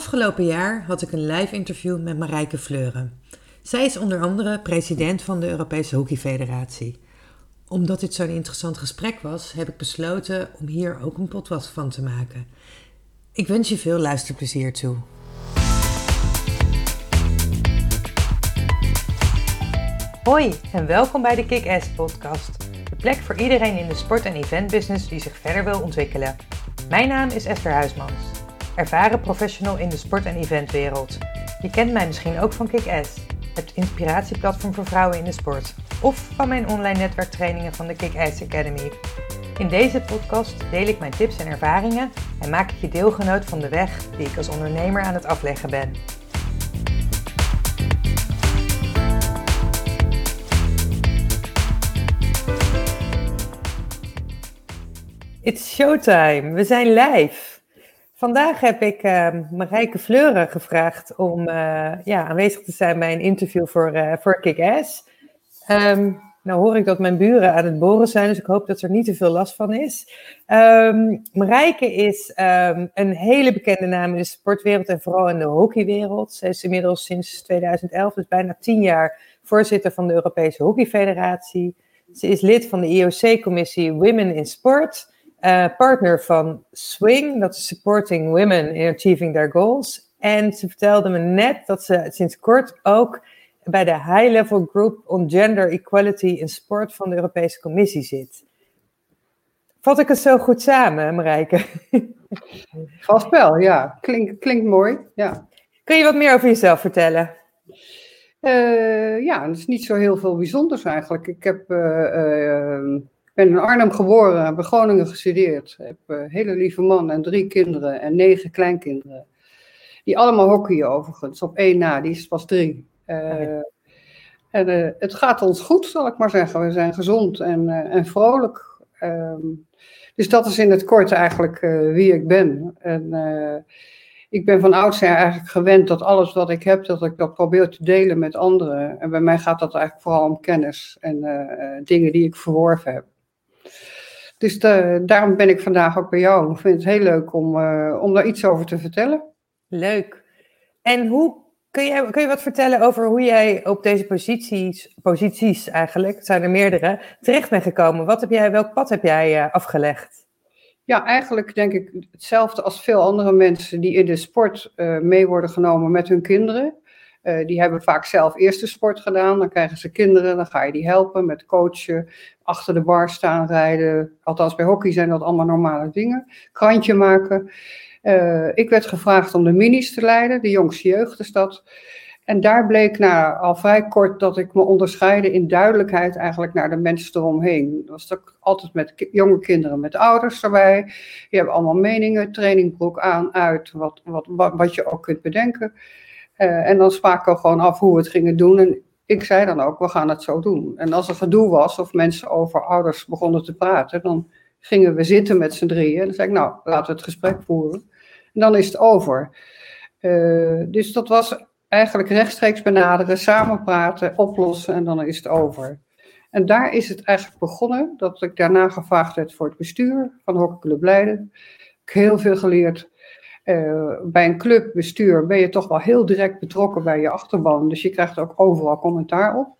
Afgelopen jaar had ik een live interview met Marijke Fleuren. Zij is onder andere president van de Europese Hockeyfederatie. Omdat dit zo'n interessant gesprek was, heb ik besloten om hier ook een podcast van te maken. Ik wens je veel luisterplezier toe. Hoi en welkom bij de Kick-Ass podcast. De plek voor iedereen in de sport- en eventbusiness die zich verder wil ontwikkelen. Mijn naam is Esther Huismans, ervaren professional in de sport- en eventwereld. Je kent mij misschien ook van Kick-Ass, het inspiratieplatform voor vrouwen in de sport. Of van mijn online netwerktrainingen van de Kick-Ass Academy. In deze podcast deel ik mijn tips en ervaringen en maak ik je deelgenoot van de weg die ik als ondernemer aan het afleggen ben. It's showtime. We zijn live. Vandaag heb ik uh, Marijke Fleuren gevraagd om uh, ja, aanwezig te zijn bij een interview voor, uh, voor Kick-Ass. Um, nou hoor ik dat mijn buren aan het boren zijn, dus ik hoop dat er niet te veel last van is. Um, Marijke is een hele bekende naam in de sportwereld en vooral in de hockeywereld. Ze is inmiddels sinds 2011, dus bijna tien jaar, voorzitter van de Europese Hockeyfederatie. Ze is lid van de IOC-commissie Women in Sport. Uh, partner van Swing, dat is Supporting Women in Achieving Their Goals. En ze vertelde me net dat ze sinds kort ook bij de High Level Group on Gender Equality in Sport van de Europese Commissie zit. Vat ik het zo goed samen, Marijke? Vast wel, ja. Klinkt, klinkt mooi, ja. Kun je wat meer over jezelf vertellen? Uh, ja, het is niet zo heel veel bijzonders eigenlijk. Ik heb... Uh, ik ben in Arnhem geboren, heb in Groningen gestudeerd. Ik heb een hele lieve man en drie kinderen en negen kleinkinderen. Die allemaal hockeyen overigens, op één na, die is pas drie. Uh, en uh, het gaat ons goed, zal ik maar zeggen. We zijn gezond en, uh, en vrolijk. Um, dus dat is in het kort eigenlijk wie ik ben. En ik ben van oudsher eigenlijk gewend dat alles wat ik heb, dat ik dat probeer te delen met anderen. En bij mij gaat dat eigenlijk vooral om kennis en dingen die ik verworven heb. Dus de, daarom ben ik vandaag ook bij jou. Ik vind het heel leuk om, uh, om daar iets over te vertellen. Leuk. En hoe kun je, kun je wat vertellen over hoe jij op deze posities, posities eigenlijk, het zijn er meerdere, terecht bent gekomen? Wat heb jij, welk pad heb jij uh, afgelegd? Ja, eigenlijk denk ik hetzelfde als veel andere mensen die in de sport uh, mee worden genomen met hun kinderen. Uh, die hebben vaak zelf eerst de sport gedaan, dan krijgen ze kinderen, dan ga je die helpen met coachen, achter de bar staan rijden. Althans, bij hockey zijn dat allemaal normale dingen. Krantje maken. Uh, ik werd gevraagd om de minis te leiden, de jongste jeugd is. En daar bleek na, al vrij kort dat ik me onderscheidde in duidelijkheid eigenlijk naar de mensen eromheen. Dat was ook altijd met jonge kinderen, met ouders erbij. Die hebben allemaal meningen, trainingbroek aan, uit, wat, wat, wat, wat je ook kunt bedenken. Uh, en dan spraken we gewoon af hoe we het gingen doen. En ik zei dan ook, we gaan het zo doen. En als er gedoe was of mensen over ouders begonnen te praten, dan gingen we zitten met z'n drieën. En dan zei ik, nou, laten we het gesprek voeren. En dan is het over. Uh, dus dat was eigenlijk rechtstreeks benaderen, samen praten, oplossen en dan is het over. En daar is het eigenlijk begonnen, dat ik daarna gevraagd werd voor het bestuur van Hockeyclub Leiden. Ik heb heel veel geleerd. Uh, bij een clubbestuur ben je toch wel heel direct betrokken bij je achterban. Dus je krijgt ook overal commentaar op.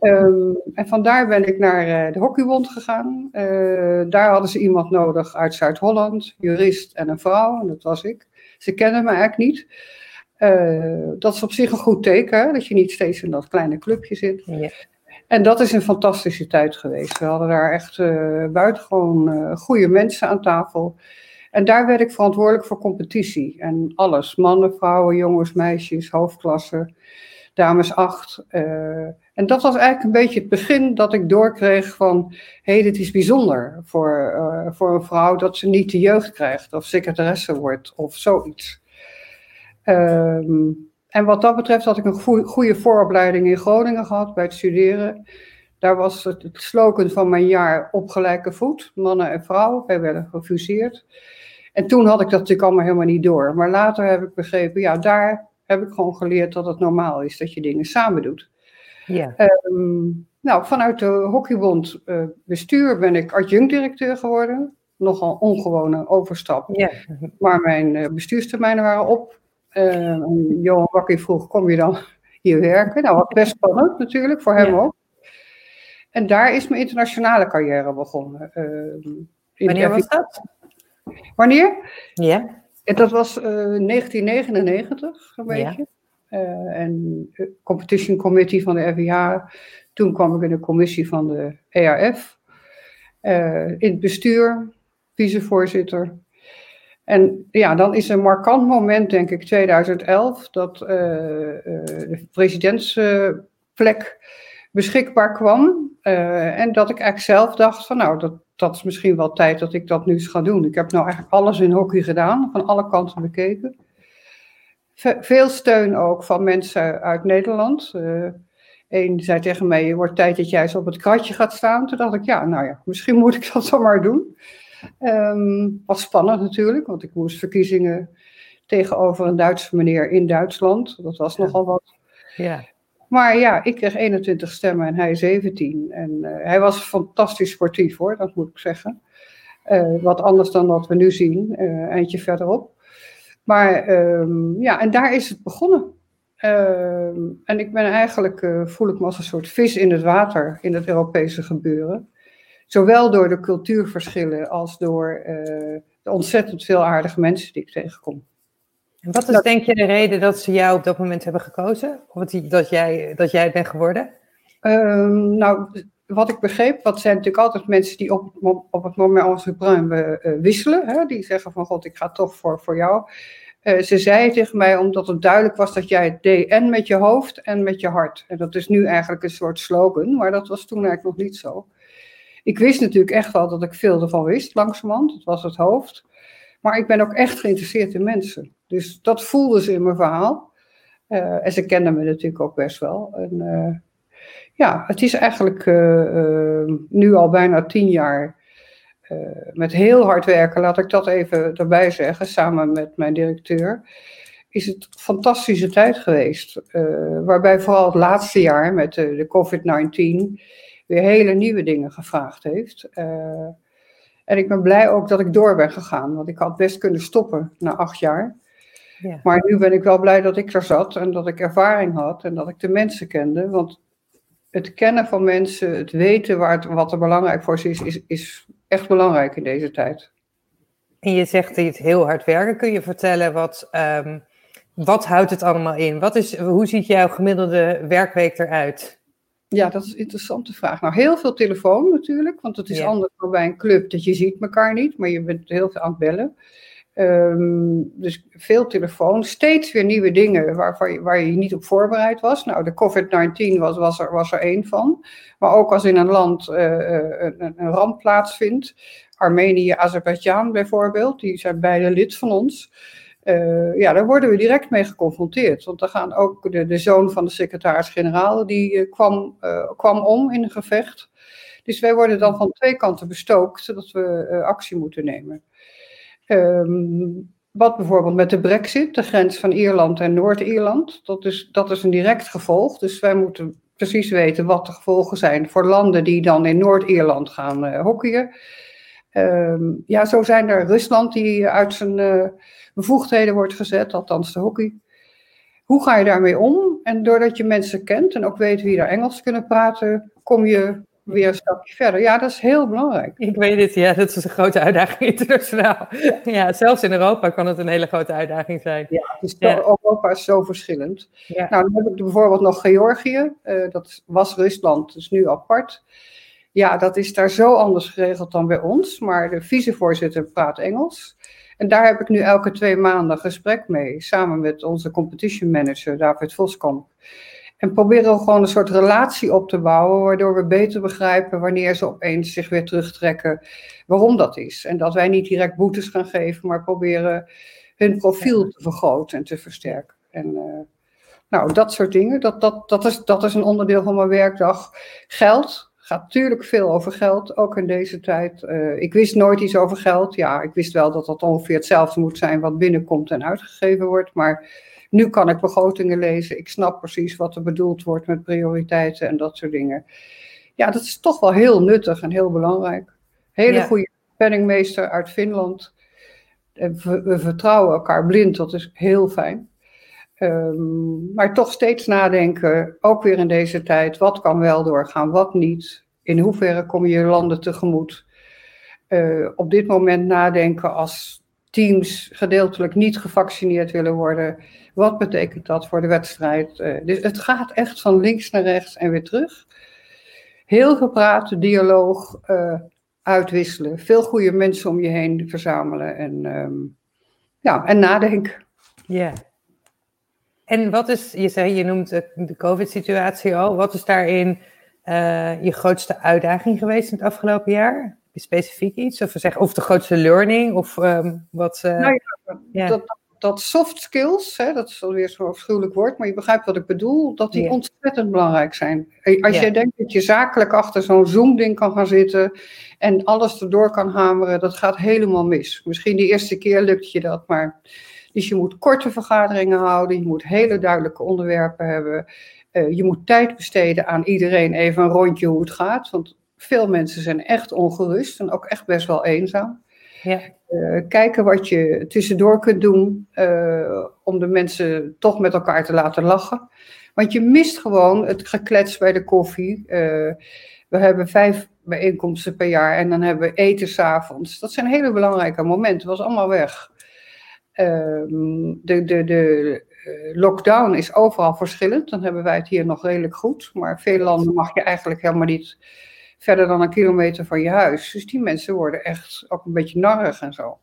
Um, en vandaar ben ik naar uh, de Hockeybond gegaan. Uh, daar hadden ze iemand nodig uit Zuid-Holland, jurist en een vrouw, en dat was ik. Ze kennen me eigenlijk niet. dat is op zich een goed teken, dat je niet steeds in dat kleine clubje zit. Ja. En dat is een fantastische tijd geweest. We hadden daar echt buitengewoon goede mensen aan tafel. En daar werd ik verantwoordelijk voor competitie. En alles. Mannen, vrouwen, jongens, meisjes, hoofdklassen, dames acht. Uh, en dat was eigenlijk een beetje het begin dat ik doorkreeg van... hé, hey, dit is bijzonder voor, uh, voor een vrouw dat ze niet de jeugd krijgt... of secretaresse wordt of zoiets. Um, en wat dat betreft had ik een goede vooropleiding in Groningen gehad bij het studeren... Daar was het, het slogan van mijn jaar op gelijke voet, mannen en vrouwen. Wij werden gefuseerd. En toen had ik dat natuurlijk allemaal helemaal niet door. Maar later heb ik begrepen, ja, daar heb ik gewoon geleerd dat het normaal is dat je dingen samen doet. Ja. Um, nou, vanuit de Hockeybond uh, bestuur ben ik adjunct-directeur geworden. Nogal ongewone overstap. Ja. Maar mijn uh, bestuurstermijnen waren op. Uh, Johan Wakkie vroeg, kom je dan hier werken? Nou, wat best spannend natuurlijk, voor hem ook. En daar is mijn internationale carrière begonnen. Uh, Wanneer was dat? Wanneer? Ja. Dat was 1999, een beetje. Ja. en Competition Committee van de FIH. Toen kwam ik in de commissie van de ERF. in het bestuur, vicevoorzitter. En ja, dan is een markant moment, denk ik, 2011, dat uh, de presidentsplek beschikbaar kwam. Uh, en dat ik eigenlijk zelf dacht van nou, dat, dat is misschien wel tijd dat ik dat nu eens ga doen. Ik heb nou eigenlijk alles in hockey gedaan, van alle kanten bekeken. veel steun ook van mensen uit Nederland. Eén zei tegen mij, je wordt tijd dat jij eens op het kratje gaat staan. Toen dacht ik, ja, nou ja, misschien moet ik dat dan maar doen. Um, was spannend natuurlijk, want ik moest verkiezingen tegenover een Duitse meneer in Duitsland. Dat was nogal wat. Ja. Maar ja, ik kreeg 21 stemmen en hij 17. En uh, hij was fantastisch sportief hoor, dat moet ik zeggen. Uh, wat anders dan wat we nu zien, uh, eindje verderop. Maar um, ja, en daar is het begonnen. Ehm, en ik ben eigenlijk, voel ik me als een soort vis in het water in het Europese gebeuren. Zowel door de cultuurverschillen als door de ontzettend veel aardige mensen die ik tegenkom. En wat is denk je de reden dat ze jou op dat moment hebben gekozen? Of dat jij, dat jij bent geworden? Um, nou, wat ik begreep, wat zijn natuurlijk altijd mensen die op, op het moment we bruin uh, wisselen. Hè? Die zeggen van god, ik ga toch voor, voor jou. Uh, ze zei tegen mij omdat het duidelijk was dat jij het deed en met je hoofd en met je hart. En dat is nu eigenlijk een soort slogan, maar dat was toen eigenlijk nog niet zo. Ik wist natuurlijk echt wel dat ik veel ervan wist, langzamerhand. Dat was het hoofd. Maar ik ben ook echt geïnteresseerd in mensen. Dus dat voelde ze in mijn verhaal. Uh, en ze kenden me natuurlijk ook best wel. En, uh, ja, het is eigenlijk uh, nu al bijna tien jaar met heel hard werken, laat ik dat even erbij zeggen, samen met mijn directeur. Is het fantastische tijd geweest. waarbij vooral het laatste jaar met de, de COVID-19 weer hele nieuwe dingen gevraagd heeft. En ik ben blij ook dat ik door ben gegaan, want ik had best kunnen stoppen na acht jaar. Ja. Maar nu ben ik wel blij dat ik er zat en dat ik ervaring had en dat ik de mensen kende. Want het kennen van mensen, het weten waar het, wat er belangrijk voor ze is, is, is echt belangrijk in deze tijd. En je zegt het heel hard werken. Kun je vertellen wat, um, wat houdt het allemaal in? Wat is, hoe ziet jouw gemiddelde werkweek eruit? Ja, dat is een interessante vraag. Nou, heel veel telefoon natuurlijk, want het is ja. anders dan bij een club dat je ziet elkaar niet, maar je bent heel veel aan het bellen. Um, dus veel telefoon, steeds weer nieuwe dingen waar, je niet op voorbereid was. Nou, de COVID-19 was, was, er, was er één van. Maar ook als in een land uh, een, een ramp plaatsvindt, Armenië, Azerbeidzjan bijvoorbeeld, die zijn beide lid van ons. Uh, ja, daar worden we direct mee geconfronteerd. Want dan gaan ook de, de zoon van de secretaris-generaal, die kwam, kwam om in een gevecht. Dus wij worden dan van twee kanten bestookt, zodat we actie moeten nemen. Um, wat bijvoorbeeld met de brexit, de grens van Ierland en Noord-Ierland, dat is, dat is een direct gevolg. Dus wij moeten precies weten wat de gevolgen zijn voor landen die dan in Noord-Ierland gaan hockeyen. Um, ja, zo zijn er Rusland die uit zijn bevoegdheden wordt gezet, althans de hockey. Hoe ga je daarmee om? En doordat je mensen kent en ook weet wie er Engels kunnen praten, kom je weer een stapje verder. Ja, dat is heel belangrijk. Ik weet het, ja, dat is een grote uitdaging internationaal. Ja, zelfs in Europa kan het een hele grote uitdaging zijn. Ja, dus ja. Europa is zo verschillend. Ja. Nou, dan heb ik bijvoorbeeld nog Georgië, uh, dat was Rusland, dus nu apart. Ja, dat is daar zo anders geregeld dan bij ons, maar de vicevoorzitter praat Engels. En daar heb ik nu elke twee maanden gesprek mee, samen met onze competition manager David Voskamp. En proberen we gewoon een soort relatie op te bouwen, waardoor we beter begrijpen wanneer ze opeens zich weer terugtrekken, waarom dat is. En dat wij niet direct boetes gaan geven, maar proberen hun profiel te vergroten en te versterken. En uh, nou, dat soort dingen, dat, dat, dat, is, dat is een onderdeel van mijn werkdag. Geld, gaat natuurlijk veel over geld, ook in deze tijd. Uh, ik wist nooit iets over geld. Ja, ik wist wel dat dat ongeveer hetzelfde moet zijn wat binnenkomt en uitgegeven wordt. Maar nu kan ik begrotingen lezen. Ik snap precies wat er bedoeld wordt met prioriteiten en dat soort dingen. Ja, dat is toch wel heel nuttig en heel belangrijk. Hele ja. goede penningmeester uit Finland. We, we vertrouwen elkaar blind, dat is heel fijn. Ehm, maar toch steeds nadenken, ook weer in deze tijd, wat kan wel doorgaan, wat niet. In hoeverre kom je je landen tegemoet? Uh, op dit moment nadenken als teams gedeeltelijk niet gevaccineerd willen worden. Wat betekent dat voor de wedstrijd? Uh, dus het gaat echt van links naar rechts en weer terug. Heel gepraat, dialoog, uh, uitwisselen. Veel goede mensen om je heen verzamelen en, um, ja, en nadenken. Ja. En wat is, je zei, je noemt de COVID-situatie al. Wat is daarin uh, je grootste uitdaging geweest in het afgelopen jaar? Specifiek iets? Of, zeg, of de grootste learning? Of um, wat. Uh, nou ja, ja. Dat, dat soft skills, hè, dat is alweer zo'n afschuwelijk woord, maar je begrijpt wat ik bedoel, dat die ontzettend belangrijk zijn. Als ja. je denkt dat je zakelijk achter zo'n Zoom-ding kan gaan zitten en alles erdoor kan hameren, dat gaat helemaal mis. Misschien de eerste keer lukt je dat, maar. Dus je moet korte vergaderingen houden, je moet hele duidelijke onderwerpen hebben. Uh, je moet tijd besteden aan iedereen even een rondje hoe het gaat, want veel mensen zijn echt ongerust en ook echt best wel eenzaam. Uh, kijken wat je tussendoor kunt doen uh, om de mensen toch met elkaar te laten lachen. Want je mist gewoon het geklets bij de koffie. Uh, we hebben vijf bijeenkomsten per jaar en dan hebben we eten s'avonds. Dat zijn hele belangrijke momenten. Dat was allemaal weg. Ehm, de, de, de lockdown is overal verschillend. Dan hebben wij het hier nog redelijk goed. Maar veel landen mag je eigenlijk helemaal niet verder dan een kilometer van je huis. Dus die mensen worden echt ook een beetje narrig en zo.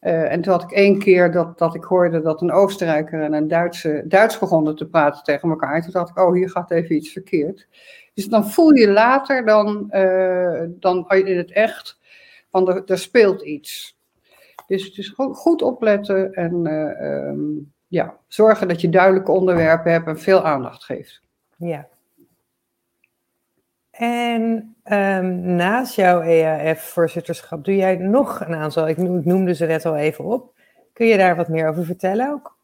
Uh, en toen had ik één keer dat, dat ik hoorde dat een Oostenrijker en een Duitse, Duits begonnen te praten tegen elkaar. Toen dacht ik, oh, hier gaat even iets verkeerd. Dus dan voel je later dan, uh, dan in het echt, van er, er speelt iets. Dus het is goed opletten en uh, um, ja, zorgen dat je duidelijke onderwerpen hebt en veel aandacht geeft. Ja, en um, naast jouw EAF-voorzitterschap doe jij nog een aantal, ik noemde ze net al even op. Kun je daar wat meer over vertellen ook?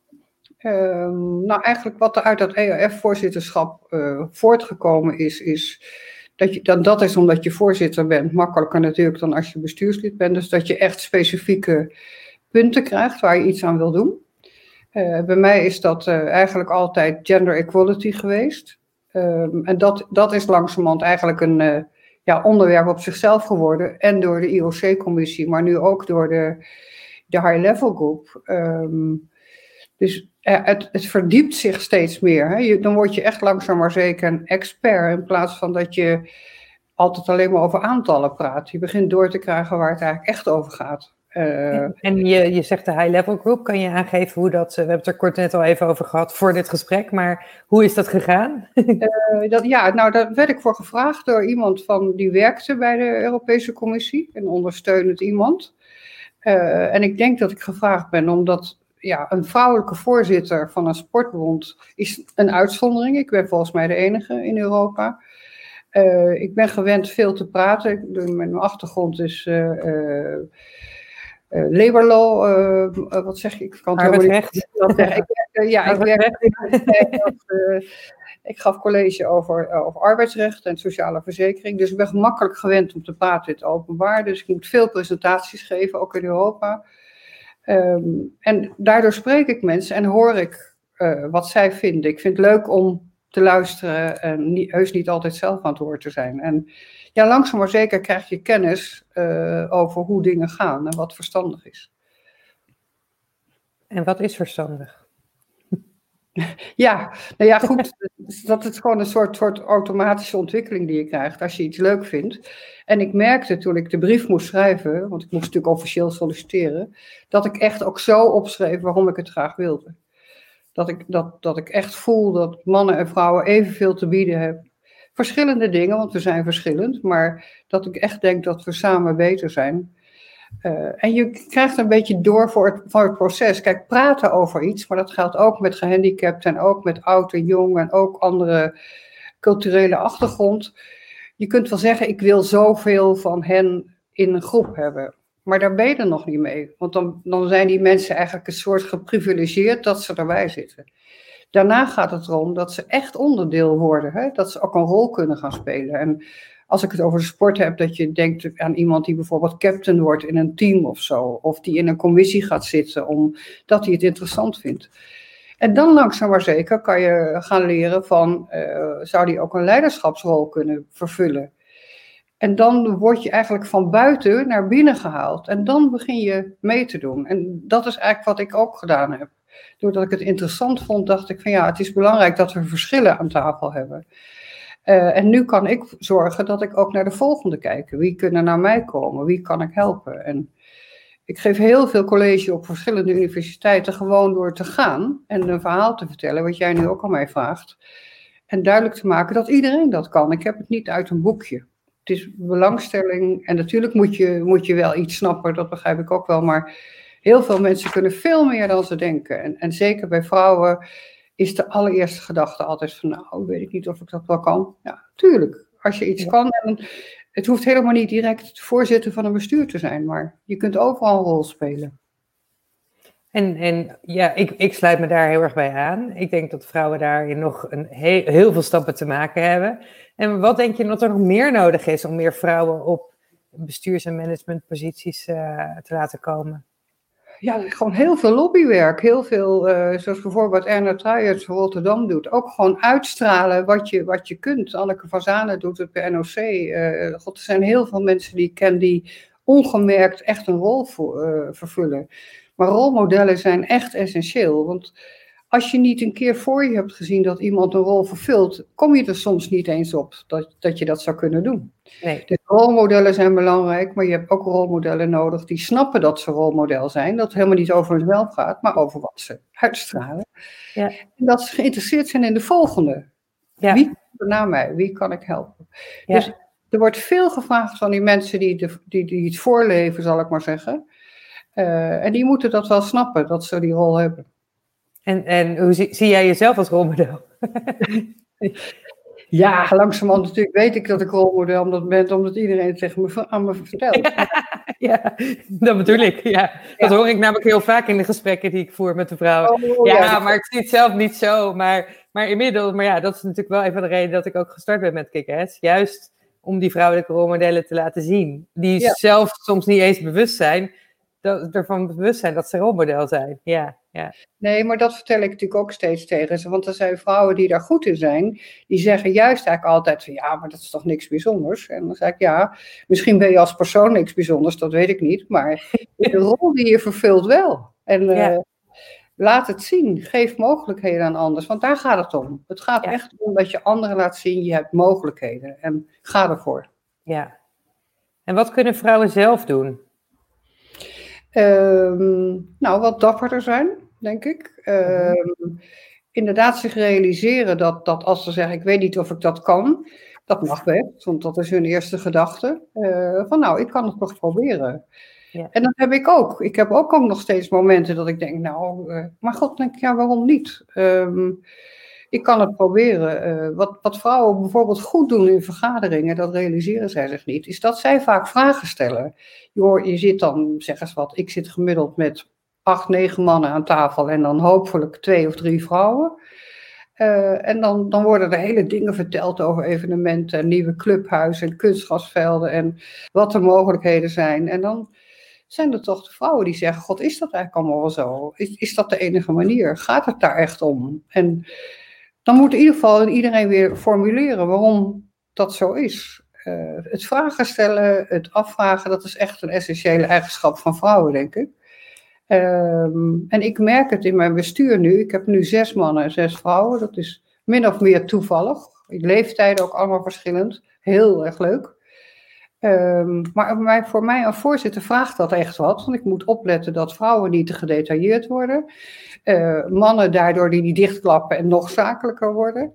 Um, nou, eigenlijk wat er uit dat EAF-voorzitterschap uh, voortgekomen is, is dat, je, dan, dat is omdat je voorzitter bent, makkelijker natuurlijk dan als je bestuurslid bent. Dus dat je echt specifieke punten krijgt waar je iets aan wil doen. Uh, bij mij is dat uh, eigenlijk altijd gender equality geweest. Um, en dat, dat is langzamerhand eigenlijk een uh, ja, onderwerp op zichzelf geworden. En door de IOC-commissie, maar nu ook door de, de high-level group. Um, dus uh, het, verdiept zich steeds meer. Hè? Dan word je echt langzaam maar zeker een expert. In plaats van dat je altijd alleen maar over aantallen praat. Je begint door te krijgen waar het eigenlijk echt over gaat. Uh, en je, je zegt de high-level group. Kan je aangeven hoe dat... We hebben het er kort net al even over gehad voor dit gesprek. Maar hoe is dat gegaan? uh, dat, ja, nou daar werd ik voor gevraagd door iemand van, die werkte bij de Europese Commissie. Een ondersteunend iemand. Uh, en ik denk dat ik gevraagd ben omdat ja, een vrouwelijke voorzitter van een sportbond is een uitzondering. Ik ben volgens mij de enige in Europa. ik ben gewend veel te praten. Mijn achtergrond is labor law, uh, wat zeg ik? Ik kan het. Ik, werk, ja, ik werk. ik gaf college over, over arbeidsrecht en sociale verzekering. Dus ik ben gemakkelijk gewend om te praten in het openbaar. Dus ik moet veel presentaties geven, ook in Europa. Um, en daardoor spreek ik mensen en hoor ik uh, wat zij vinden. Ik vind het leuk om te luisteren en niet, heus niet altijd zelf aan het woord te zijn. En ja, langzaam maar zeker krijg je kennis uh, over hoe dingen gaan en wat verstandig is. En wat is verstandig? Ja, nou ja, goed. dat is gewoon een soort, soort automatische ontwikkeling die je krijgt als je iets leuk vindt. En ik merkte toen ik de brief moest schrijven, want ik moest natuurlijk officieel solliciteren, dat ik echt ook zo opschreef waarom ik het graag wilde. Dat ik, dat, dat ik echt voel dat mannen en vrouwen evenveel te bieden hebben verschillende dingen, want we zijn verschillend, maar dat ik echt denk dat we samen beter zijn. Uh, en je krijgt een beetje door voor het, voor het proces. Kijk, praten over iets, maar dat geldt ook met gehandicapten en ook met oud en jong en ook andere culturele achtergrond. Je kunt wel zeggen, ik wil zoveel van hen in een groep hebben. Maar daar ben je er nog niet mee. Want dan, dan zijn die mensen eigenlijk een soort geprivilegeerd dat ze erbij zitten. Daarna gaat het erom dat ze echt onderdeel worden, hè? dat ze ook een rol kunnen gaan spelen. En als ik het over sport heb, dat je denkt aan iemand die bijvoorbeeld captain wordt in een team of zo, of die in een commissie gaat zitten omdat hij het interessant vindt. En dan langzaam maar zeker kan je gaan leren van, zou die ook een leiderschapsrol kunnen vervullen? En dan word je eigenlijk van buiten naar binnen gehaald. En dan begin je mee te doen. En dat is eigenlijk wat ik ook gedaan heb. Doordat ik het interessant vond, dacht ik van ja, het is belangrijk dat we verschillen aan tafel hebben. Uh, en nu kan ik zorgen dat ik ook naar de volgende kijk. Wie kunnen naar mij komen? Wie kan ik helpen? En ik geef heel veel college op verschillende universiteiten gewoon door te gaan en een verhaal te vertellen, wat jij nu ook al mij vraagt. En duidelijk te maken dat iedereen dat kan. Ik heb het niet uit een boekje het is belangstelling. En natuurlijk moet je, moet je wel iets snappen, dat begrijp ik ook wel. Maar heel veel mensen kunnen veel meer dan ze denken. En, en zeker bij vrouwen is de allereerste gedachte altijd van, nou, weet ik niet of ik dat wel kan. Ja, tuurlijk. Als je iets kan, en het hoeft helemaal niet direct voorzitter van een bestuur te zijn, maar je kunt overal een rol spelen. En, en ja, ik, ik sluit me daar heel erg bij aan. Ik denk dat vrouwen daarin nog een heel veel stappen te maken hebben. En wat denk je dat er nog meer nodig is om meer vrouwen op bestuurs- en managementposities uh, te laten komen? Ja, gewoon heel veel lobbywerk. Heel veel, uh, zoals bijvoorbeeld Erna Truijers van Rotterdam doet. Ook gewoon uitstralen wat je, wat je kunt. Anneke van Zanen doet het bij NOC. Eh, God, er zijn heel veel mensen die ik ken die ongemerkt echt een rol voor, vervullen. Maar rolmodellen zijn echt essentieel. Want als je niet een keer voor je hebt gezien dat iemand een rol vervult, kom je er soms niet eens op dat, dat je dat zou kunnen doen. Nee. Dus rolmodellen zijn belangrijk, maar je hebt ook rolmodellen nodig die snappen dat ze rolmodel zijn. Dat het helemaal niet over hunzelf gaat, maar over wat ze uitstralen. Ja. En dat ze geïnteresseerd zijn in de volgende. Ja. Wie komt er na mij? Wie kan ik helpen? Ja. Dus er wordt veel gevraagd van die mensen die, de, die, die het voorleven, zal ik maar zeggen. Uh, en die moeten dat wel snappen, dat ze die rol hebben. En, en hoe zie, zie jij jezelf als rolmodel? ja, langzamerhand natuurlijk weet ik dat ik rolmodel omdat ben, omdat iedereen het tegen me, aan me vertelt. ja, dat bedoel ik. Ja. Dat hoor ik namelijk heel vaak in de gesprekken die ik voer met de vrouwen. Oh, ja, maar ik zie het zelf niet zo. Maar, maar inmiddels, maar ja, dat is natuurlijk wel een van de redenen dat ik ook gestart ben met kick Juist om die vrouwelijke rolmodellen te laten zien. Die zelf soms niet eens bewust zijn dat, ervan bewust zijn dat ze rolmodel zijn. Ja, ja. Nee, maar dat vertel ik natuurlijk ook steeds tegen ze. Want er zijn vrouwen die daar goed in zijn. Die zeggen juist eigenlijk altijd van ja, maar dat is toch niks bijzonders. En dan zeg ik ja, misschien ben je als persoon niks bijzonders, dat weet ik niet. Maar de rol die je vervult wel. En eh, laat het zien. Geef mogelijkheden aan anderen. Want daar gaat het om. Het gaat echt om dat je anderen laat zien, je hebt mogelijkheden. En ga ervoor. Ja. En wat kunnen vrouwen zelf doen? Ehm, nou, wat dapperder zijn, denk ik. Ehm, inderdaad zich realiseren dat, dat als ze zeggen, ik weet niet of ik dat kan, dat mag best, want dat is hun eerste gedachte. Uh, van nou, ik kan het toch proberen. Ja. En dat heb ik ook. Ik heb ook, ook nog steeds momenten dat ik denk, nou, uh, maar god, denk ik, ja, waarom niet? Um, ik kan het proberen. Uh, wat, wat vrouwen bijvoorbeeld goed doen in vergaderingen, dat realiseren zij zich niet, is dat zij vaak vragen stellen. Je, je zit dan, zeg eens wat, ik zit gemiddeld met acht, negen mannen aan tafel en dan hopelijk twee of drie vrouwen. Uh, en dan, dan worden er hele dingen verteld over evenementen, nieuwe clubhuizen en kunstgasvelden en wat de mogelijkheden zijn. En dan zijn er toch de vrouwen die zeggen: God, is dat eigenlijk allemaal wel zo? Is, is dat de enige manier? Gaat het daar echt om? En dan moet in ieder geval iedereen weer formuleren waarom dat zo is. Uh, het vragen stellen, het afvragen, dat is echt een essentiële eigenschap van vrouwen, denk ik. Um, en ik merk het in mijn bestuur nu. Ik heb nu zes mannen en zes vrouwen. Dat is min of meer toevallig. Leeftijden ook allemaal verschillend. Heel erg leuk. Um, maar voor mij als voorzitter vraagt dat echt wat. Want ik moet opletten dat vrouwen niet te gedetailleerd worden. Uh, mannen daardoor die niet dichtklappen en nog zakelijker worden.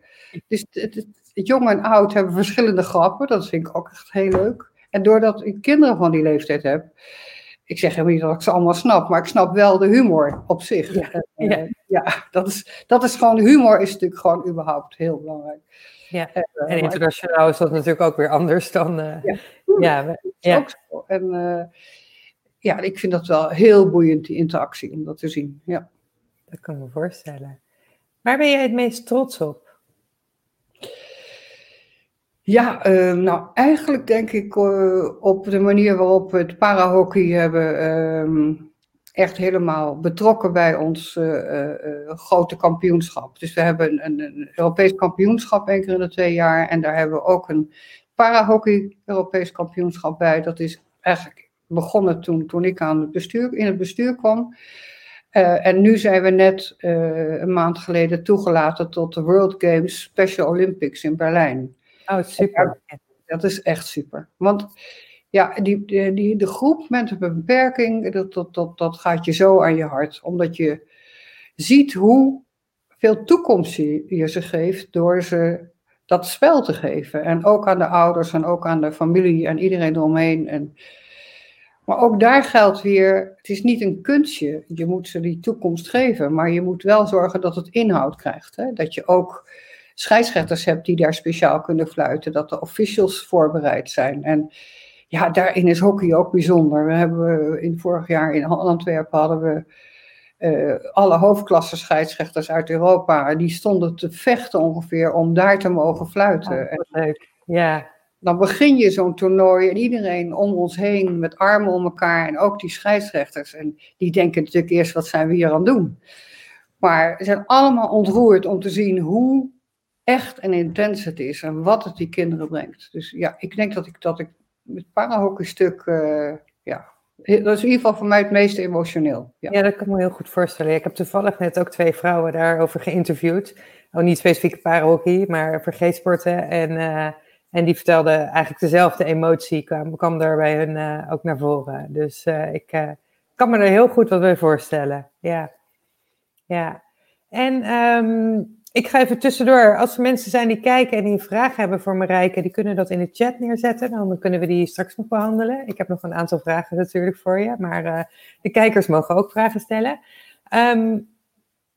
Dus het, het, jong en oud hebben verschillende grappen. Dat vind ik ook echt heel leuk. En doordat ik kinderen van die leeftijd heb. Ik zeg helemaal niet dat ik ze allemaal snap, maar ik snap wel de humor op zich. Ja, uh, ja dat, is, dat is gewoon, humor is natuurlijk gewoon überhaupt heel belangrijk. Ja, eh, en internationaal is dat natuurlijk ook weer anders dan. Uh, ja, ja, ja. Ook zo. En ja, ik vind dat wel heel boeiend, die interactie, om dat te zien. Ja. Dat kan ik me voorstellen. Waar ben jij het meest trots op? Ja, uh, nou eigenlijk denk ik uh, op de manier waarop we het parahockey hebben, um, echt helemaal betrokken bij ons grote kampioenschap. Dus we hebben een, een Europees kampioenschap één keer in de twee jaar. En daar hebben we ook een parahockey Europees kampioenschap bij. Dat is eigenlijk begonnen toen, toen ik aan het bestuur, in het bestuur kwam. Uh, en nu zijn we net uh, een maand geleden toegelaten tot de World Games Special Olympics in Berlijn. Oh, super. Ja, dat is echt super. Want ja, die, die, de groep met een beperking, dat, dat, dat, dat gaat je zo aan je hart. Omdat je ziet hoe veel toekomst je, je ze geeft door ze dat spel te geven. En ook aan de ouders en ook aan de familie en iedereen eromheen. En, maar ook daar geldt weer, het is niet een kunstje. Je moet ze die toekomst geven, maar je moet wel zorgen dat het inhoud krijgt. Hè? Dat je ook scheidsrechters hebt die daar speciaal kunnen fluiten, dat de officials voorbereid zijn. En ja, daarin is hockey ook bijzonder. We hebben in vorig jaar in Antwerpen hadden we uh, alle hoofdklasse scheidsrechters uit Europa, die stonden te vechten ongeveer om daar te mogen fluiten. Oh, leuk. Ja. Dan begin je zo'n toernooi en iedereen om ons heen met armen om elkaar en ook die scheidsrechters. En die denken natuurlijk eerst, wat zijn we hier aan het doen? Maar ze zijn allemaal ontroerd om te zien hoe echt en intens het is en wat het die kinderen brengt. Dus ja, ik denk dat ik, dat ik het parahockeystuk, uh, ja, dat is in ieder geval voor mij het meest emotioneel. Ja. dat kan ik me heel goed voorstellen. Ik heb toevallig net ook twee vrouwen daarover geïnterviewd. Oh, niet specifiek parahockey, maar vergeetsporten. En, uh, en die vertelden eigenlijk dezelfde emotie, kwam, kwam daar bij hun uh, ook naar voren. Dus uh, ik kan me er heel goed wat bij voorstellen. Ja, ja. En um, ik ga even tussendoor. Als er mensen zijn die kijken en die een vraag hebben voor Marijke, die kunnen dat in de chat neerzetten. Dan kunnen we die straks nog behandelen. Ik heb nog een aantal vragen natuurlijk voor je, maar de kijkers mogen ook vragen stellen. Um,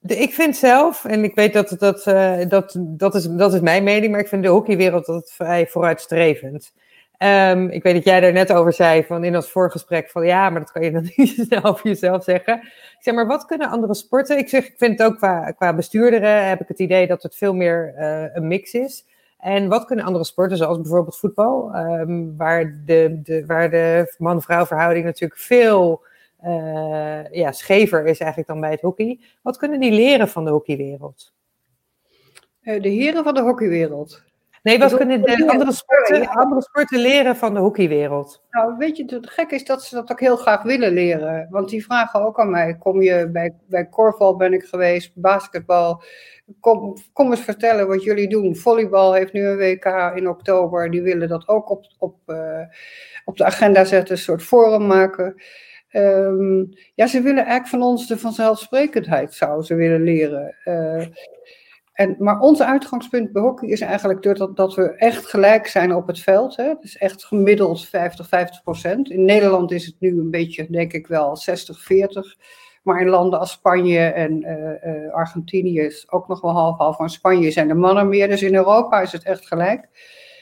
ik vind zelf, en ik weet dat, dat, uh, dat, dat, is, dat is mijn mening, maar ik vind de hockeywereld altijd vrij vooruitstrevend. Um, ik weet dat jij daar net over zei van in ons voorgesprek van ja, maar dat kan je dan niet over jezelf zeggen. Ik zeg maar, wat kunnen andere sporten? Ik zeg, ik vind het ook qua, qua bestuurderen heb ik het idee dat het veel meer uh, een mix is. En wat kunnen andere sporten, zoals bijvoorbeeld voetbal, um, waar, de, de, waar de man-vrouw verhouding natuurlijk veel ja, schever is eigenlijk dan bij het hockey. Wat kunnen die leren van de hockeywereld? Uh, de heren van de hockeywereld. Nee, wat kunnen de andere sporten, andere sporten leren van de hockeywereld? Nou, weet je, het gekke is dat ze dat ook heel graag willen leren. Want die vragen ook aan mij. Kom je bij, bij korfbal ben ik geweest, basketbal. Kom, kom eens vertellen wat jullie doen. Volleybal heeft nu een WK in oktober. Die willen dat ook op, op, uh, op de agenda zetten, een soort forum maken. Um, ja, ze willen eigenlijk van ons de vanzelfsprekendheid, zouden ze willen leren. Uh, en, maar ons uitgangspunt hockey is eigenlijk dat, dat we echt gelijk zijn op het veld. Hè? Dus echt gemiddeld 50, 50 procent. In Nederland is het nu een beetje, denk ik wel, 60, 40. Maar in landen als Spanje en uh, uh, Argentinië is ook nog wel half-half. Van Spanje zijn de mannen meer, dus in Europa is het echt gelijk.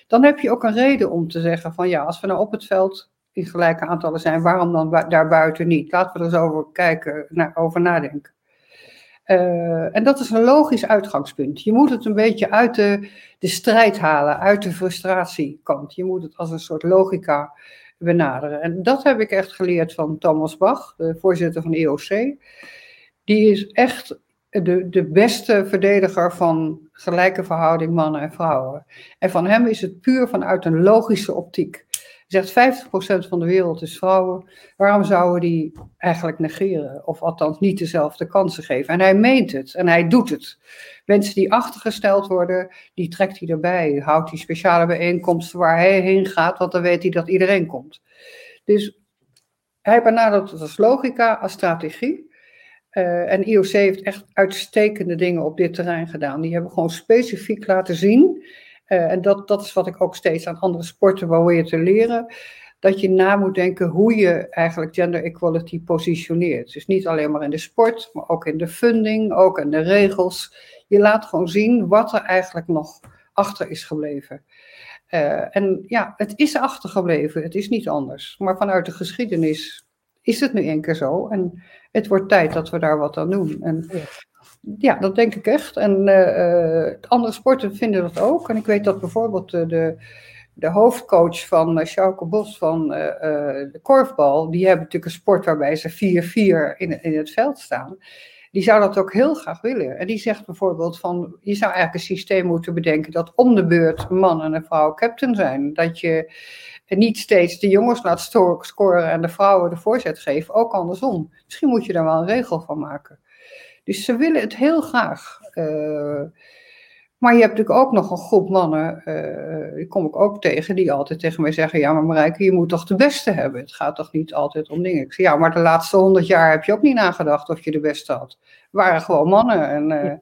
Dan heb je ook een reden om te zeggen van ja, als we nou op het veld in gelijke aantallen zijn, waarom dan daarbuiten niet? Laten we er eens over kijken, naar, over nadenken. Uh, en dat is een logisch uitgangspunt. Je moet het een beetje uit de, de strijd halen, uit de frustratiekant. Je moet het als een soort logica benaderen. En dat heb ik echt geleerd van Thomas Bach, de voorzitter van de EOC. Die is echt de, de beste verdediger van gelijke verhouding mannen en vrouwen. En van hem is het puur vanuit een logische optiek zegt 50% van de wereld is vrouwen. Waarom zouden die eigenlijk negeren? Of althans niet dezelfde kansen geven? En hij meent het en hij doet het. Mensen die achtergesteld worden, die trekt hij erbij. Houdt die speciale bijeenkomsten waar hij heen gaat, want dan weet hij dat iedereen komt. Dus hij benadert het als logica, als strategie. Uh, en IOC heeft echt uitstekende dingen op dit terrein gedaan. Die hebben gewoon specifiek laten zien uh, en dat, dat is wat ik ook steeds aan andere sporten probeer te leren. Dat je na moet denken hoe je eigenlijk gender equality positioneert. Dus niet alleen maar in de sport, maar ook in de funding, ook in de regels. Je laat gewoon zien wat er eigenlijk nog achter is gebleven. Uh, en ja, het is achtergebleven, het is niet anders. Maar vanuit de geschiedenis is het nu een keer zo. En het wordt tijd dat we daar wat aan doen. En ja, dat denk ik echt. En uh, andere sporten vinden dat ook. En ik weet dat bijvoorbeeld de, de hoofdcoach van uh, Bos van de korfbal, die hebben natuurlijk een sport waarbij ze 4-4 in, in het veld staan die zou dat ook heel graag willen. En die zegt bijvoorbeeld van, je zou eigenlijk een systeem moeten bedenken dat om de beurt man en een vrouw captain zijn. Dat je niet steeds de jongens laat scoren en de vrouwen de voorzet geven, ook andersom. Misschien moet je daar wel een regel van maken. Dus ze willen het heel graag. Uh, maar je hebt natuurlijk ook nog een groep mannen, uh, die kom ik ook tegen, die altijd tegen mij zeggen: Ja, maar Marijke, je moet toch de beste hebben? Het gaat toch niet altijd om dingen? Ik zeg: Ja, maar de laatste honderd jaar heb je ook niet nagedacht of je de beste had. Het waren gewoon mannen en uh,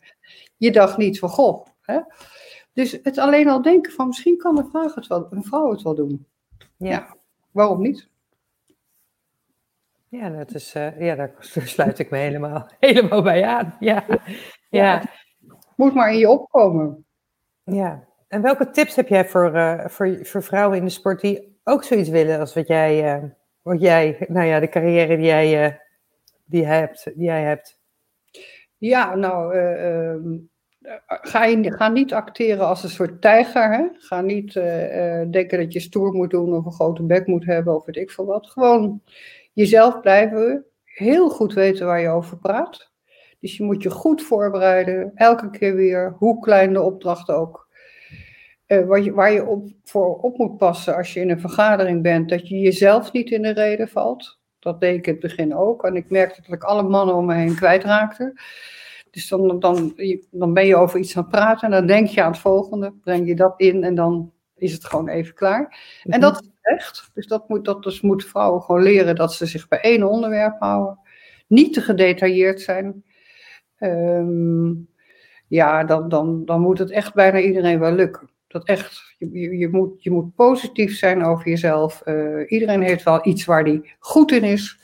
je dacht niet van goh. Hè? Dus het alleen al denken van misschien kan een, vrouw het wel, een vrouw het wel doen. Ja. ja waarom niet? Ja, dat is, uh, ja, daar sluit ik me helemaal, helemaal bij aan. Ja. ja moet maar in je opkomen. Ja, en welke tips heb jij voor, uh, voor, voor vrouwen in de sport die ook zoiets willen als wat jij, uh, wat jij nou ja, de carrière die jij, die hebt, die jij hebt? Ja, nou, ehm, ga, je, ga niet acteren als een soort tijger. Hè? Ga niet denken dat je stoer moet doen of een grote bek moet hebben of weet ik veel wat. Gewoon jezelf blijven, heel goed weten waar je over praat. Dus je moet je goed voorbereiden, elke keer weer, hoe klein de opdracht ook. Uh, waar je, waar je op, voor op moet passen als je in een vergadering bent, dat je jezelf niet in de reden valt. Dat deed ik in het begin ook. En ik merkte dat ik alle mannen om me heen kwijtraakte. Dus dan, dan, dan ben je over iets aan het praten en dan denk je aan het volgende, breng je dat in en dan is het gewoon even klaar. En mhm. dat Dus dat moet, dat dus moet vrouwen gewoon leren dat ze zich bij één onderwerp houden. Niet te gedetailleerd zijn. Um, ja, dan, dan, dan moet het echt bijna iedereen wel lukken. Dat echt, je, je, moet, je moet positief zijn over jezelf. Uh, iedereen heeft wel iets waar hij goed in is.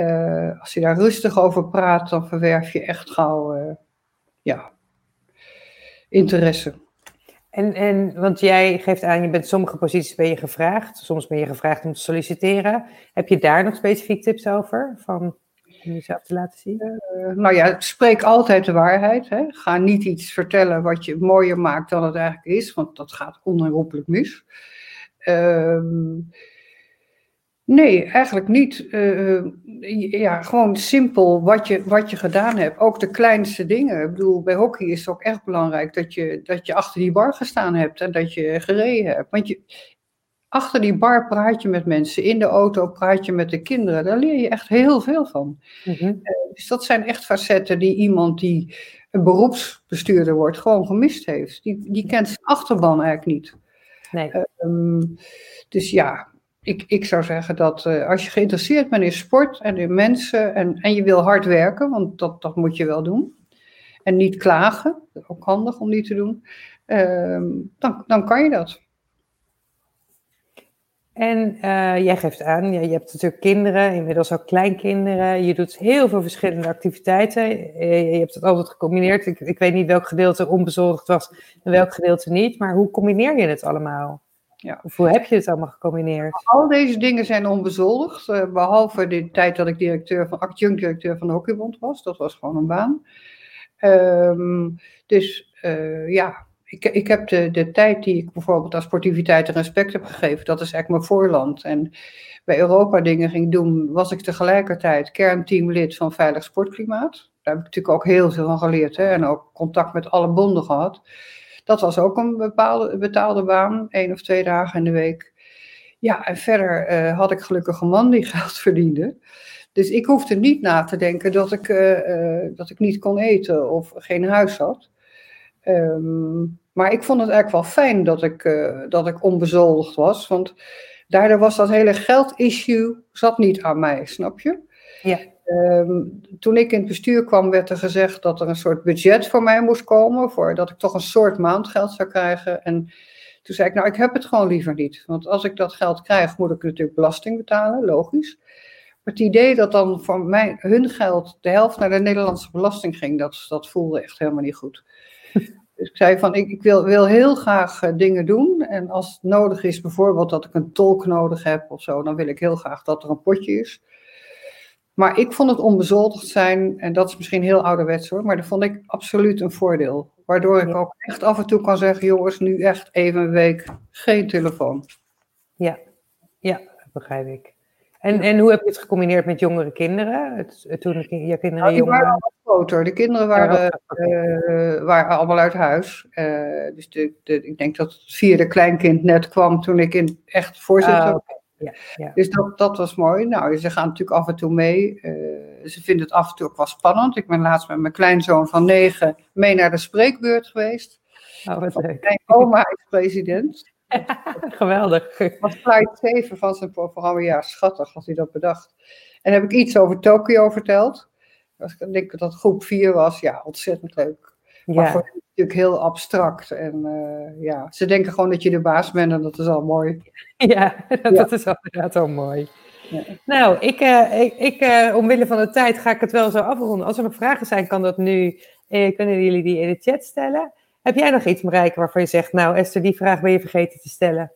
Uh, als je daar rustig over praat, dan verwerf je echt gauw uh, ja, interesse. En, en, want jij geeft aan, je bent sommige posities ben je gevraagd, soms ben je gevraagd om te solliciteren. Heb je daar nog specifiek tips over? Van om jezelf te laten zien? Uh, nou ja, spreek altijd de waarheid. Hè. Ga niet iets vertellen wat je mooier maakt dan het eigenlijk is, want dat gaat onherroepelijk mis. Ehm, nee, eigenlijk niet. Uh, ja, gewoon simpel wat je, wat je gedaan hebt. Ook de kleinste dingen. Ik bedoel, bij hockey is het ook echt belangrijk dat je, dat je achter die bar gestaan hebt en dat je gereden hebt. Want je, achter die bar praat je met mensen, in de auto praat je met de kinderen. Daar leer je echt heel veel van. Mm dus dat zijn echt facetten die iemand die een beroepsbestuurder wordt gewoon gemist heeft. Die, die kent zijn achterban eigenlijk niet. Nee. Uh, dus ja, ik, ik zou zeggen dat uh, als je geïnteresseerd bent in sport en in mensen en, en je wil hard werken, want dat, dat moet je wel doen. En niet klagen, ook handig om niet te doen. Uh, dan, dan kan je dat. En uh, jij geeft aan, je hebt natuurlijk kinderen, inmiddels ook kleinkinderen. Je doet heel veel verschillende activiteiten. Je hebt het altijd gecombineerd. Ik, ik weet niet welk gedeelte onbezorgd was en welk gedeelte niet. Maar hoe combineer je het allemaal? Ja. Of hoe heb je het allemaal gecombineerd? Al deze dingen zijn onbezoldigd. Uh, behalve de tijd dat ik directeur van, adjunct-directeur van de Hockeybond was. Dat was gewoon een baan. Um, dus uh, ja, ik, ik heb de, de tijd die ik bijvoorbeeld aan sportiviteit en respect heb gegeven, dat is eigenlijk mijn voorland. En bij Europa dingen ging doen, was ik tegelijkertijd kernteamlid van Veilig Sportklimaat. Daar heb ik natuurlijk ook heel veel van geleerd hè, en ook contact met alle bonden gehad. Dat was ook een bepaalde, betaalde baan, één of twee dagen in de week. Ja, en verder uh, had ik gelukkig een man die geld verdiende. Dus ik hoefde niet na te denken dat ik, uh, uh, dat ik niet kon eten of geen huis had. Um, maar ik vond het eigenlijk wel fijn dat ik, dat ik onbezoldigd was. Want daardoor was dat hele geldissue zat niet aan mij, snap je? Ja. Um, toen ik in het bestuur kwam, werd er gezegd dat er een soort budget voor mij moest komen. Voor dat ik toch een soort maandgeld zou krijgen. En toen zei ik, nou, ik heb het gewoon liever niet. Want als ik dat geld krijg, moet ik natuurlijk belasting betalen, logisch. Maar het idee dat dan voor mij, hun geld de helft naar de Nederlandse belasting ging, dat, dat voelde echt helemaal niet goed. Dus ik zei van, ik, ik wil, wil, heel graag uh, dingen doen. En als het nodig is, bijvoorbeeld dat ik een tolk nodig heb of zo, dan wil ik heel graag dat er een potje is. Maar ik vond het onbezoldigd zijn, en dat is misschien heel ouderwets hoor, maar dat vond ik absoluut een voordeel. Waardoor ik ook echt af en toe kan zeggen, jongens, nu echt even een week geen telefoon. Ja, ja, begrijp ik. En, en hoe heb je het gecombineerd met jongere kinderen? Het, toen je kinderen nou, jong waren? al groter. De kinderen waren, uh, waren allemaal uit huis. Uh, dus de, de, ik denk dat het vierde kleinkind net kwam toen ik in echt voorzitter ah, ja, ja. Dus dat, dat was mooi. Nou, ze gaan natuurlijk af en toe mee. Uh, ze vinden het af en toe ook wel spannend. Ik ben laatst met mijn kleinzoon van negen mee naar de spreekbeurt geweest. Oh, wat leuk. Mijn oma is president. Geweldig. Dat was flight 7 van zijn programma. Ja, schattig had hij dat bedacht. En heb ik iets over Tokio verteld. Ik denk dat groep 4 was. Ja, ontzettend leuk. Ja. Maar voor natuurlijk heel abstract. En uh, ja, ze denken gewoon dat je de baas bent en dat is al mooi. Ja, dat, ja. is inderdaad al mooi. Ja. Nou, ik, uh, ik, ik uh, omwille van de tijd ga ik het wel zo afronden. Als er nog vragen zijn, kan dat nu. kunnen jullie die in de chat stellen? Heb jij nog iets, Marijke, waarvan je zegt, nou Esther, die vraag ben je vergeten te stellen?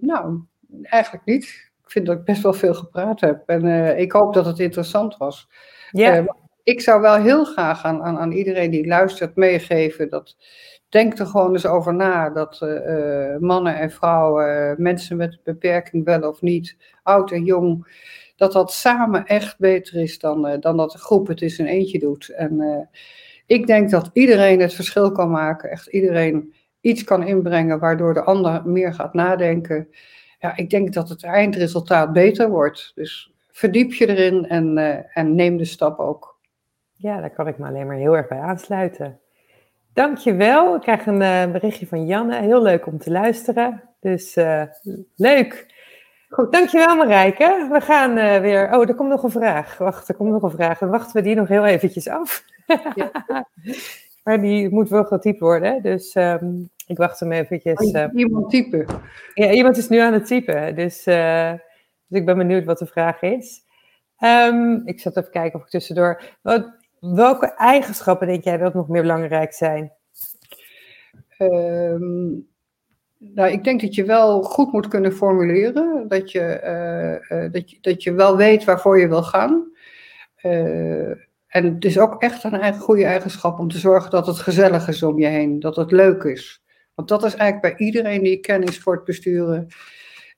nou, eigenlijk niet. Ik vind dat ik best wel veel gepraat heb. En ik hoop dat het interessant was. Ja ik zou wel heel graag aan, aan, aan, iedereen die luistert meegeven dat denk er gewoon eens over na dat uh, mannen en vrouwen, mensen met beperking wel of niet, oud en jong, dat dat samen echt beter is dan, dan dat de groep het eens in eentje doet. En ik denk dat iedereen het verschil kan maken, echt iedereen iets kan inbrengen waardoor de ander meer gaat nadenken. Ja, ik denk dat het eindresultaat beter wordt. Dus verdiep je erin en, en neem de stap ook. Ja, daar kan ik me alleen maar heel erg bij aansluiten. Dankjewel. Ik krijg een uh, berichtje van Janne. Heel leuk om te luisteren. Dus uh, leuk. Goed. Dankjewel Marijke. We gaan uh, weer... Oh, er komt nog een vraag. Wacht, er komt nog een vraag. Dan wachten we die nog heel eventjes af. Ja. maar die moet wel getypt worden. Dus um, ik wacht hem eventjes. Uh, iemand typen? Ja, iemand is nu aan het typen. Dus, dus ik ben benieuwd wat de vraag is. Um, ik zat even kijken of ik tussendoor... Wat, Welke eigenschappen denk jij dat nog meer belangrijk zijn? Um, nou, ik denk dat je wel goed moet kunnen formuleren. Dat je, uh, dat je, dat je wel weet waarvoor je wil gaan. Uh, en het is ook echt een eigen, goede eigenschap om te zorgen dat het gezellig is om je heen. Dat het leuk is. Want dat is eigenlijk bij iedereen die ik ken in sportbesturen.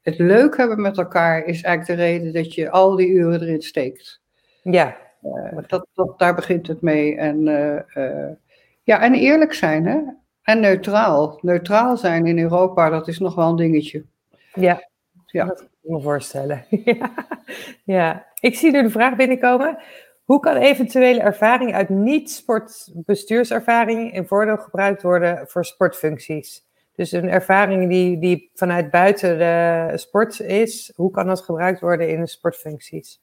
Het leuk hebben met elkaar is eigenlijk de reden dat je al die uren erin steekt. Ja, dat, dat, daar begint het mee. En, uh, ja, en eerlijk zijn, hè? En neutraal. Neutraal zijn in Europa, dat is nog wel een dingetje. Ja, ja. dat kan ik me voorstellen. ja. ik zie nu de vraag binnenkomen. Hoe kan eventuele ervaring uit niet-sportbestuurservaring in voordeel gebruikt worden voor sportfuncties? Dus een ervaring die, die vanuit buiten de sport is, hoe kan dat gebruikt worden in de sportfuncties?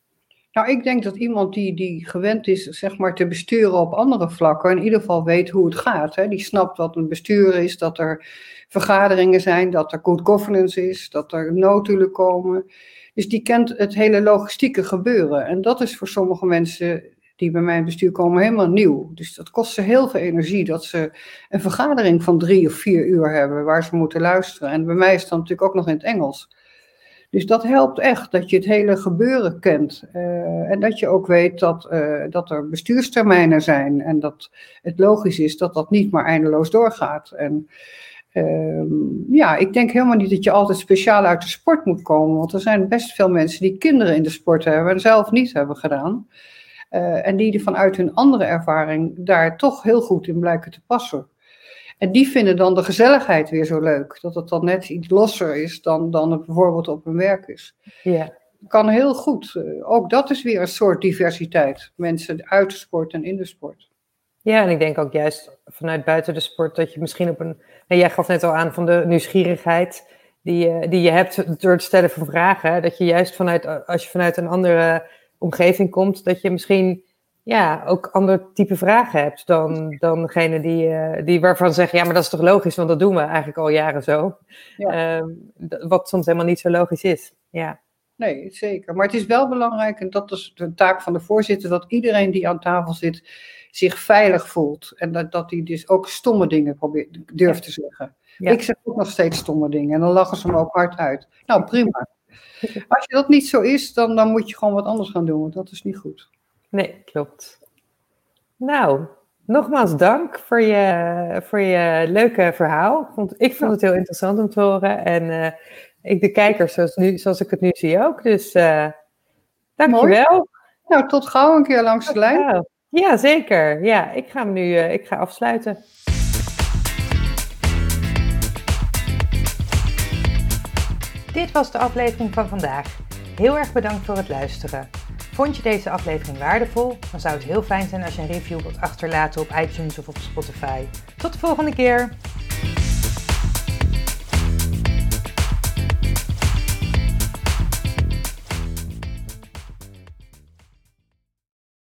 Nou, ik denk dat iemand die, die gewend is zeg maar, te besturen op andere vlakken, in ieder geval weet hoe het gaat. Hè. Die snapt wat een bestuur is, dat er vergaderingen zijn, dat er good governance is, dat er notulen komen. Dus die kent het hele logistieke gebeuren. En dat is voor sommige mensen die bij mijn bestuur komen helemaal nieuw. Dus dat kost ze heel veel energie dat ze een vergadering van drie of vier uur hebben waar ze moeten luisteren. En bij mij is dan natuurlijk ook nog in het Engels. Dus dat helpt echt, dat je het hele gebeuren kent. Uh, en dat je ook weet dat, uh, dat er bestuurstermijnen zijn. En dat het logisch is dat dat niet maar eindeloos doorgaat. En uh, ja, ik denk helemaal niet dat je altijd speciaal uit de sport moet komen. Want er zijn best veel mensen die kinderen in de sport hebben en zelf niet hebben gedaan. Uh, en die vanuit hun andere ervaring daar toch heel goed in blijken te passen. En die vinden dan de gezelligheid weer zo leuk. Dat het dan net iets losser is dan, dan het bijvoorbeeld op hun werk is. Ja. Kan heel goed. Eh, ook dat is weer een soort diversiteit. Mensen uit de sport en in de sport. Ja, en ik denk ook juist vanuit buiten de sport dat je misschien op een. Nou, jij gaf net al aan van de nieuwsgierigheid die je, die je hebt door het stellen van vragen. Dat je juist vanuit, als je vanuit een andere omgeving komt, dat je misschien ja, ook ander type vragen hebt dan, dan degene die, uh, die waarvan zeggen, ja, maar dat is toch logisch, want dat doen we eigenlijk al jaren zo. Ja. Uh, wat soms helemaal niet zo logisch is. Ja. Nee, zeker. Maar het is wel belangrijk, en dat is de taak van de voorzitter, dat iedereen die aan tafel zit zich veilig voelt. En dat, dat hij dus ook stomme dingen probeert, durft te zeggen. Ik zeg ook nog steeds stomme dingen en dan lachen ze me ook hard uit. Nou, prima. Als je dat niet zo is, dan, dan moet je gewoon wat anders gaan doen, want dat is niet goed. Nee, klopt. Nou, nogmaals dank voor je, voor je leuke verhaal. Ik vond, ik vond het heel interessant om te horen. En uh, ik de kijkers zoals, nu, zoals ik het nu zie ook. Dus uh, dankjewel. Mooi. Nou, tot gauw een keer langs de lijn. Ja, zeker. Ja, ik ga hem nu uh, ik ga afsluiten. Dit was de aflevering van vandaag. Heel erg bedankt voor het luisteren. Vond je deze aflevering waardevol? Dan zou het heel fijn zijn als je een review wilt achterlaten op iTunes of op Spotify. Tot de volgende keer!